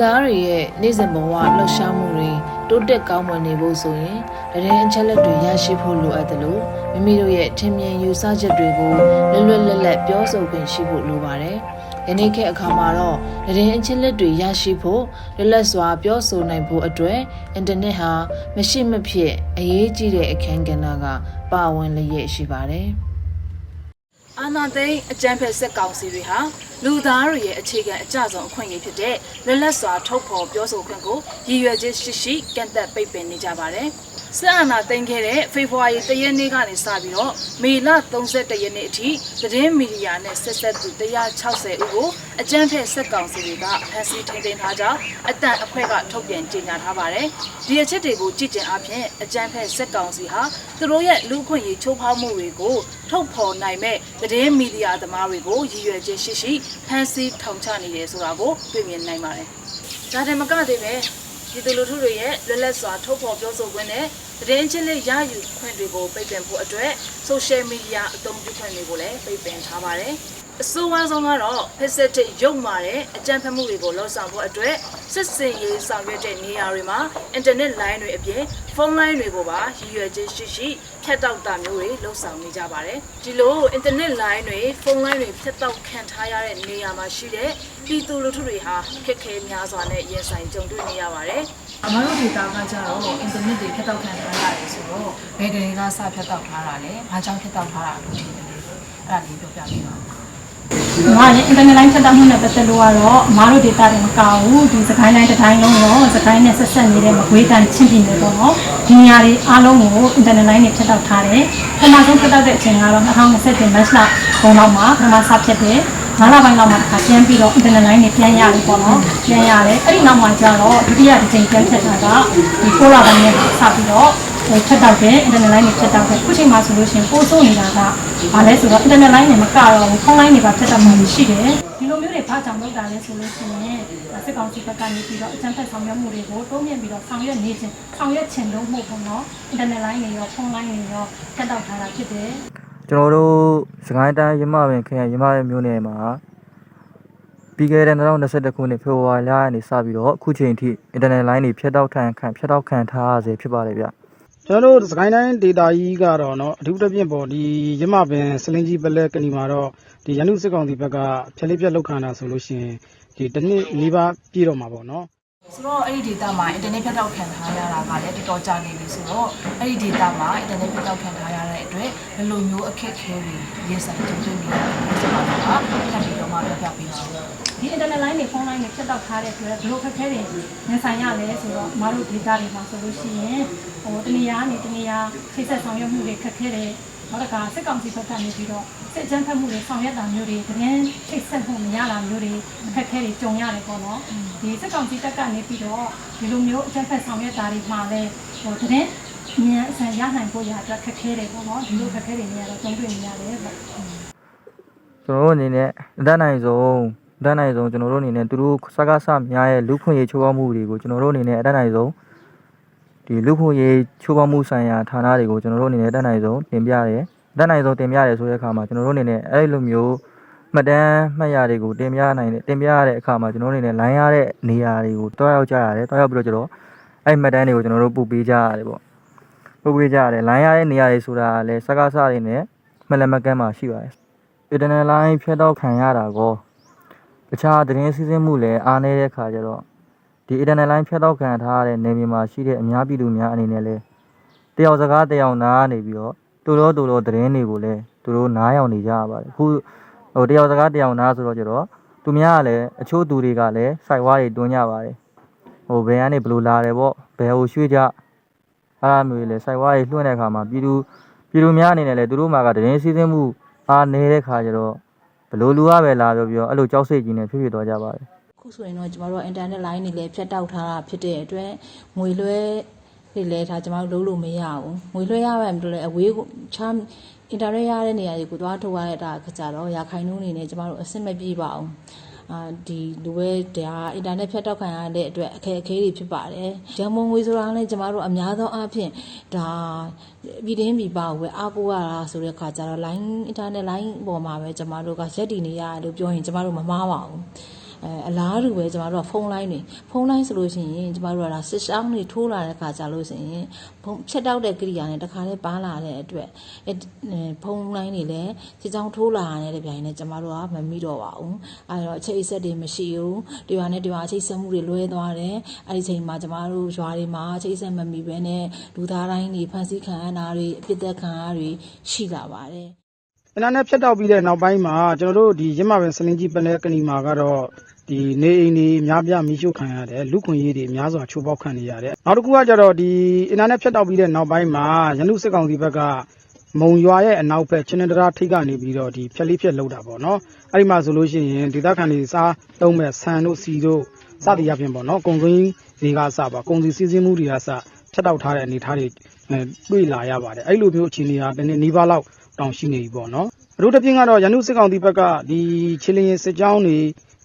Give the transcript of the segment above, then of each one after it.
သားတွေရဲ့နေ့စဉ်ဘဝလှုပ်ရှားမှုတွေတိုးတက်ကောင်းမွန်နေဖို့ဆိုရင်တရင်အချက်လက်တွေရရှိဖို့လိုအပ်တယ်လို့မိမိတို့ရဲ့ထင်မြင်ယူဆချက်တွေကိုလွတ်လွတ်လပ်လပ်ပြောဆိုခွင့်ရှိဖို့လိုပါတယ်။ယနေ့ခေတ်အခါမှာတော့တရင်အချက်လက်တွေရရှိဖို့လွတ်လပ်စွာပြောဆိုနိုင်ဖို့အတွက်အင်တာနက်ဟာမရှိမဖြစ်အရေးကြီးတဲ့အခန်းကဏ္ဍကပါဝင်လျက်ရှိပါတယ်။အာနာသိန်းအကြမ်းဖက်စစ်ကောင်စီတွေဟာလူသားတွေရဲ့အခြေခံအကြဆုံးအခွင့်အရေးဖြစ်တဲ့လက်လက်စွာထုတ်ဖော်ပြောဆိုခွင့်ကိုရည်ရွယ်ချက်ရှိရှိကန့်သက်ပိတ်ပင်နေကြပါတယ်။စစ်အာဏာသိမ်းခဲ့တဲ့ဖေဖော်ဝါရီတရက်နေ့ကနေစပြီးတော့မေလ31ရက်နေ့အထိသတင်းမီဒီယာနဲ့ဆက်ဆက်သူ160ဦးကိုအကြမ်းဖက်စစ်ကောင်စီတွေကဖမ်းဆီးထိန်းသိမ်းထားကြောင်းအတန်အဖွဲ့ကထုတ်ပြန်ကြေညာထားပါတယ်။ဒီအချက်တွေကိုကြည့်ကျင်အပြင်အကြမ်းဖက်စစ်ကောင်စီဟာသူတို့ရဲ့လူ့ခွင့်ရေးချိုးဖောက်မှုတွေကိုထုတ်ဖော်နိုင်မဲ့သတင်းမီဒီယာသမားတွေကိုရည်ရွယ်ချက်ရှိရှိဖမ်းဆီးထောင်ချနေတယ်ဆိုတာကိုတွေ့မြင်နိုင်ပါတယ်။ဒါတင်မကသေးပဲဒီသူလူထုတွေရဲ့လွတ်လပ်စွာထုတ်ဖော်ပြောဆိုခွင့်နဲ့သတင်းချင်းလေးရယူခွင့်တွေကိုပိတ်ပင်ဖို့အတွက် social media အသုံးပြုခွင့်တွေကိုလည်းပိတ်ပင်ထားပါတယ်။ အဆိုးဝါးဆုံးကတော့ Facebook ရုပ်မာတဲ့အကြံဖတ်မှုတွေကိုလှောက်ဆောင်ဖို့အတွက်စစ်စင်ရေးဆောင်ရွက်တဲ့နေရာတွေမှာ internet line တွေအပြင်ဖုန်း line တွေကိုပါရည်ရွယ်ချက်ရှိရှိဖြတ်တောက်တာမျိုးတွေလှုပ်ဆောင်နေကြပါတယ်။ဒီလို internet line တွေဖုန်း line တွေဖြတ်တောက်ခံထားရတဲ့နေရာမှာရှိတဲ့ပြည်သူလူထုတွေဟာခက်ခဲများစွာနဲ့ရင်ဆိုင်ကြုံတွေ့နေရပါတယ်။အမတို့ဒေတာကကြတော့အင်တာနက်တွေဖြတ်တောက်ခံထားရတယ်ဆိုတော့ဘယ်ကလေးကစဖြတ်တောက်ထားတာလဲဘာကြောင့်ဖြတ်တောက်ထားတာလဲအဲ့ဒါလေးပြောပြပေးပါ။ ငါလည်း internet line ဖြတ်တောက်မှုနဲ့ပတ်သက်လို့ကတော့အမားတို့ data တွေမကဘူးဒီစကိုင်းတိုင်းတစ်တိုင်းလုံးရောစကိုင်းနဲ့ဆက်ဆက်နေတဲ့မကွေးတိုင်းချင်းပြည်နယ်ပေါ့နော်။ဒီနေရာတွေအားလုံးကို internet line တွေဖြတ်တောက်ထားတယ်။ပထမဆုံးဖြတ်တောက်တဲ့အချိန်ကတော့2020 match လဘုံလောက်မှာပထမစဖြတ်တယ်။နားလာပိုင်းလောက်မှာတစ်ခါပြန်ပြီးတော့ internet line တွေပြန်ရတယ်ပေါ့နော်။ပြန်ရတယ်။အဲ့ဒီနောက်မှာကျတော့ဒုတိယတစ်ချိန်ပြန်ဖြတ်တာကဒီကိုလာပိုင်းနဲ့စပြီးတော့ဟို ဖြတ်တောက်တယ် internet line တွေဖြတ်တောက်တယ်ခုချိန်မှာဆိုလို့ရှိရင်ပို့ဆိုနေတာကဘာလဲဆိုတော့ internet line တွေမကတော့ဘူးဖုန်း line တွေပါဖြတ်တောက်မှုရှိတယ်ဒီလိုမျိုးတွေဘာကြောင့်လုပ်တာလဲဆိုလို့ရှိရင်စစ်ကောင်စီဘက်ကနေပြီးတော့အကြမ်းဖက်ဆောင်ရွက်မှုတွေကိုတိုးမြင့်ပြီးတော့ဆောင်ရွက်နေခြင်းဆောင်ရွက်ခြင်းလို့မဟုတ်ဘူးเนาะ internet line တွေရောဖုန်း line တွေရောဖြတ်တောက်ထားတာဖြစ်တယ် ကျွန်တော်တို့စကိုင်းတိုင်းရမပင်ခရိုင်ရမပင်မြို့နယ်မှာပြီးခဲ့တဲ့2021ခုနှစ်ဖေဖော်ဝါရီလကနေစပြီးတော့အခုချိန်ထိ internet line တွေဖြတ်တောက်ခံခံဖြတ်တောက်ခံထားရစေဖြစ်ပါတယ်ဗျ ကျွန်တော်တို့စကိုင်းတိုင်းဒေတာကြီးကတော့နော်အထူးသဖြင့်ပေါ့ဒီရမပင်စလင်းကြီးပလက်ကဏီမှာတော့ဒီရန်သူစစ်ကောင်စီဘက်ကဖြက်လေးဖြက်လောက်ခံတာဆိုလို့ရှိရင်ဒီတစ်နှစ်နီးပါးပြည့်တော့မှာပေါ့နော် ဆိုတော့အဲ့ဒီ data မှာ internet ဖြတ်တောက်ခံထားရတာကလည်းတော်တော်ကြာနေပြီဆိုတော့အဲ့ဒီ data မှာ internet ဖြတ်တောက်ခံထားရတဲ့အတွက်ဘယ်လိုမျိုးအခက်အခဲတွေရင်ဆိုင်ကြုံတွေ့နေရလဲဆိုတာကထပ်ပြီးတော့မှပြောပြပေးပါဦးဒီ internet line တွေဖုန်း line တွေဖြတ်တောက်ထားတဲ့အတွက်ဘယ်လိုခက်ခဲတွေနေဆိုင်ရလဲဆိုတော့အမားတို့ data တွေမှာဆိုလို့ရှိရင်ဟိုတနေရာနေတနေရာထိဆက်ဆောင်ရွက်မှုတွေခက်ခဲတယ်နောက်တစ်ခါစစ်ကောင်စီဘက်ကနေပြီးတော့ စစ်အကြမ်းဖက်မှုတွေဆောင်ရွက်တာမျိုးတွေသတင်းထိဆက်မှုမရတာမျိုးတွေအခက်ခဲတွေကြုံရတယ်ပေါ့နော်ဒီစစ်ကောင်စီတက်ကနေပြီးတော့ဒီလိုမျိုးအကြမ်းဖက်ဆောင်ရွက်တာတွေမှာလည်းဟိုသတင်းမြန်အဆန်ရနိုင်ဖို့ရအတွက်ခက်ခဲတယ်ပေါ့နော်ဒီလိုခက်ခဲတွေနေရာတော့ကြုံတွေ့နေရတယ်ပေါ့ကျွန်တော်တို့အနေနဲ့အတတ်နိုင်ဆုံးအတတ်နိုင်ဆုံးကျွန်တော်တို့အနေနဲ့သူတို့စကားဆများရဲ့လူခွင့်ရေးချိုးဖောက်မှုတွေကိုကျွန်တော်တို့အနေနဲ့အတတ်နိုင်ဆုံးဒီလူခွင့်ရေးချိုးဖောက်မှုဆိုင်ရာဌာနတွေကိုကျွန်တော်တို့အနေနဲ့အတတ်နိုင်ဆုံးတင်ပြရတယ် အတတ်နိုင်ဆုံးတင်ပြရတယ်ဆိုတဲ့အခါမှာကျွန်တော်တို့အနေနဲ့အဲ့လိုမျိုးမှတ်တမ်းမှတ်ရတွေကိုတင်ပြနိုင်တယ်တင်ပြရတဲ့အခါမှာကျွန်တော်တို့အနေနဲ့ line ရတဲ့နေရာတွေကိုတွားရောက်ကြရတယ်တွားရောက်ပြီးတော့ကျွန်တော်အဲ့မှတ်တမ်းတွေကိုကျွန်တော်တို့ပို့ပေးကြရတယ်ပေါ့ပို့ပေးကြရတယ် line ရတဲ့နေရာတွေဆိုတာကလည်းစကားဆတွေနဲ့မလမကမ်းမှာရှိပါတယ် internet line ဖြတ်တောက်ခံရတာကိုတခြားသတင်းစီးဆင်းမှုလည်းအားနည်းတဲ့ခါကျတော့ဒီ internet line ဖြတ်တောက်ခံထားရတဲ့နေမြေမှာရှိတဲ့အများပြည်သူများအနေနဲ့လည်းတယောက်စကားတယောက်နားနေပြီးတော့ တူတော့တူတော့သတင်းတွေကိုလည်းသူတို့နားယောင်နေကြရပါတယ်အခုဟိုတယောက်စကားတယောက်နားဆိုတော့ကျတော့သူများကလည်းအချို့သူတွေကလည်းစိုက်ဝါးတွေတွန်းကြပါတယ်ဟိုဘယ်ကနေဘယ်လိုလာတယ်ပေါ့ဘယ်ဟိုရွှေ့ကြအဲ့လိုမျိုးတွေလည်းစိုက်ဝါးတွေလွှင့်တဲ့အခါမှာပြည်သူပြည်သူများအနေနဲ့လည်းသူတို့မှာကသတင်းစီးဆင်းမှုအားနေတဲ့ခါကျတော့ဘလို့လူရပဲလာပြောပြောအဲ့လိုကြောက်စိတ်ကြီးနဲ့ဖြစ်ဖြစ်သွားကြပါတယ်ခုဆိုရင်တော့ကျမတို့က internet line တွေလည်းဖြတ်တောက်ထားတာဖြစ်တဲ့အတွက်ငွေလွှဲ တွေလည်းဒါကျမတို့လုံးလို့မရဘူးငွေလွှဲရပါမယ်လို့လည်းအဝေးကိုချမ်း internet ရတဲ့နေရာတွေကိုသွားထုတ်ရတဲ့အခါကျတော့ရာခိုင်နှုန်းအနေနဲ့ကျမတို့အဆင်မပြေပါဘူးအာဒီလူပဲဒါအင်တာနက်ဖြတ်တောက်ခံရတဲ့အတွက်အခက်အခဲတွေဖြစ်ပါတယ်။ရန်မုံငွေဆိုတာလည်းကျမတို့အများသောအားဖြင့်ဒါပြည်တင်းပြည်ပကိုပဲအားကိုးရတာဆိုတဲ့အခါကျတော့ line internet line ပေါ်မှာပဲကျမတို့ကရက်တည်နေရတယ်လို့ပြောရင်ကျမတို့မမှားပါဘူး။ အဲအလားတူပဲကျမတို့ကဖုန်းလိုင်းတွေဖုန်းလိုင်းဆိုလို့ရှိရင်ကျမတို့ကဒါစစ်ဆောင်တွေထိုးလာတဲ့ခါကြလို့ရှိရင်ဖုန်းဖြတ်တောက်တဲ့ကိရိယာနဲ့တခါလေးပါလာတဲ့အတွက်အဲဖုန်းလိုင်းတွေလည်းစစ်ဆောင်ထိုးလာတဲ့ပြိုင်နဲ့ကျမတို့ကမမိတော့ပါဘူးအဲတော့အချိတ်အဆက်တွေမရှိဘူးဒီဟာနဲ့ဒီဟာအချိတ်ဆက်မှုတွေလွဲသွားတယ်အဲဒီချိန်မှာကျမတို့ရွာတွေမှာအချိတ်ဆက်မမိဘဲနဲ့လူသားတိုင်းတွေဖန်ဆီးခံရတာတွေအပြစ်သက်ခံရတာတွေရှိလာပါတယ် အင်တာနက်ဖြတ်တောက်ပြီးတဲ့နောက်ပိုင်းမှာကျွန်တော်တို့ဒီရမပင်စလင်းကြီးပလဲကနီမာကတော့ဒီနေအိမ်တွေများပြားမိရှုခံရတယ်လူခွင့်ရေးတွေများစွာချိုးပေါက်ခံနေရတယ်နောက်တစ်ခုကကျတော့ဒီအင်တာနက်ဖြတ်တောက်ပြီးတဲ့နောက်ပိုင်းမှာရန်သူစစ်ကောင်စီဘက်ကမုံရွာရဲ့အနောက်ဘက်ချင်းနတရာထိပ်ကနေပြီးတော့ဒီဖြက်လေးဖြက်လောက်တာပေါ့နော်အဲ့ဒီမှာဆိုလို့ရှိရင်ဒေသခံတွေစားသုံးမဲ့ဆန်တို့စီတို့စသည်အပြင်ပေါ့နော်ကုံစင်းတွေကစပါကုံစီစီးစင်းမှုတွေကစဖြတ်တောက်ထားတဲ့အနေအထားတွေအဲတွေ့လာရပါတယ်အဲ့လိုမျိုးအခြေအနေကတနေ့နီးပါးလောက် တောင်ရှိနေပြီပေါ့နော်အထူးသဖြင့်ကတော့ရန်သူစစ်ကောင်စီဘက်ကဒီချီလရင်စစ်ကြောင်းတွေ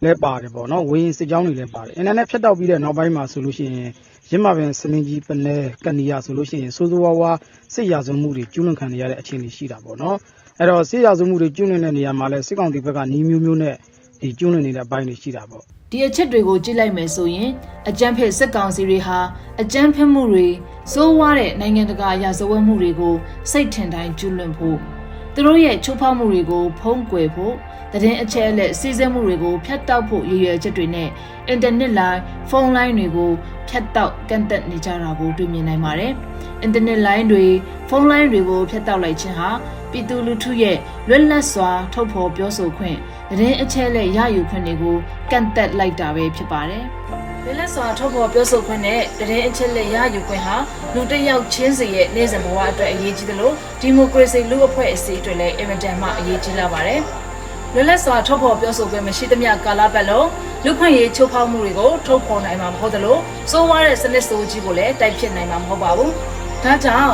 လည်းပါတယ်ပေါ့နော်ဝင်းစစ်ကြောင်းတွေလည်းပါတယ်အင်တာနက်ဖြတ်တောက်ပြီးတဲ့နောက်ပိုင်းမှာဆိုလို့ရှိရင်ရစ်မပင်စလင်းကြီးပလဲကနီယာဆိုလို့ရှိရင်စိုးစိုးဝါးဝါစစ်ရာဇဝမှုတွေကျူးလွန်ခံနေရတဲ့အခြေအနေရှိတာပေါ့နော်အဲ့တော့စစ်ရာဇဝမှုတွေကျူးလွန်တဲ့နေရာမှာလည်းစစ်ကောင်စီဘက်ကနီးမျိုးမျိုးနဲ့ဒီကျူးလွန်နေတဲ့အပိုင်းတွေရှိတာပေါ့ဒီအချက်တွေကိုကြည့်လိုက်မယ်ဆိုရင်အကြမ်းဖက်စစ်ကောင်စီတွေဟာအကြမ်းဖက်မှုတွေစိုးဝါးတဲ့နိုင်ငံတကာရာဇဝတ်မှုတွေကိုစိတ်ထင်တိုင်းကျူးလွန်ဖို့ သူတို့ရဲ့ချိုးဖောက်မှုတွေကိုဖုံးကွယ်ဖို့တည်င်းအချက်အလက်စီးစဲမှုတွေကိုဖျက်တောက်ဖို့ရည်ရွယ်ချက်တွေနဲ့အင်တာနက်လိုင်းဖုန်းလိုင်းတွေကိုဖျက်တောက်ကန့်သက်နေကြတာကိုတွေ့မြင်နိုင်ပါတယ်။အင်တာနက်လိုင်းတွေဖုန်းလိုင်းတွေကိုဖျက်တောက်လိုက်ခြင်းဟာပြည်သူလူထုရဲ့လွတ်လပ်စွာထုတ်ဖော်ပြောဆိုခွင့်တည်င်းအချက်အလက်ရယူခွင့်တွေကိုကန့်သက်လိုက်တာပဲဖြစ်ပါတယ်။ လွတ်လပ်စွာထုတ်ဖော်ပြောဆိုခွင့်နဲ့တရင်အချက်လက်ရယူခွင့်ဟာလူတစ်ယောက်ချင်းစီရဲ့နေ့စဉ်ဘဝအတွက်အရေးကြီးသလိုဒီမိုကရေစီလူ့အဖွဲ့အစည်းအတွက်လည်းအင်မတန်မှအရေးကြီးလာပါတယ်။လွတ်လပ်စွာထုတ်ဖော်ပြောဆိုခွင့်မရှိသမျှကာလပတ်လုံးလူခွင့်ရေးချိုးဖောက်မှုတွေကိုထုတ်ဖော်နိုင်မှာမဟုတ်သလိုစိုးဝါးတဲ့စနစ်ဆိုးကြီးကိုလည်းတိုက်ဖြစ်နိုင်မှာမဟုတ်ပါဘူး။ဒါကြောင့်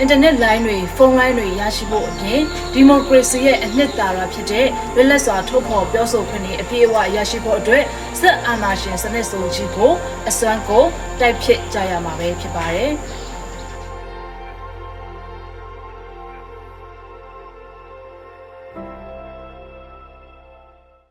အင်တာနက်လိုင်းတွေဖုန်းလိုင်းတွေရရှိဖို့အပြင်ဒီမိုကရေစီရဲ့အနှစ်သာရဖြစ်တဲ့လွတ်လပ်စွာထုတ်ဖော်ပြောဆိုခွင့်တွေအပြည့်အဝရရှိဖို့အတွက်စစ်အာဏာရှင်စနစ်ဆိုးကြီးကိုအစွမ်းကိုတိုက်ဖြစ်ကြရမှာပဲဖြစ်ပါတယ်။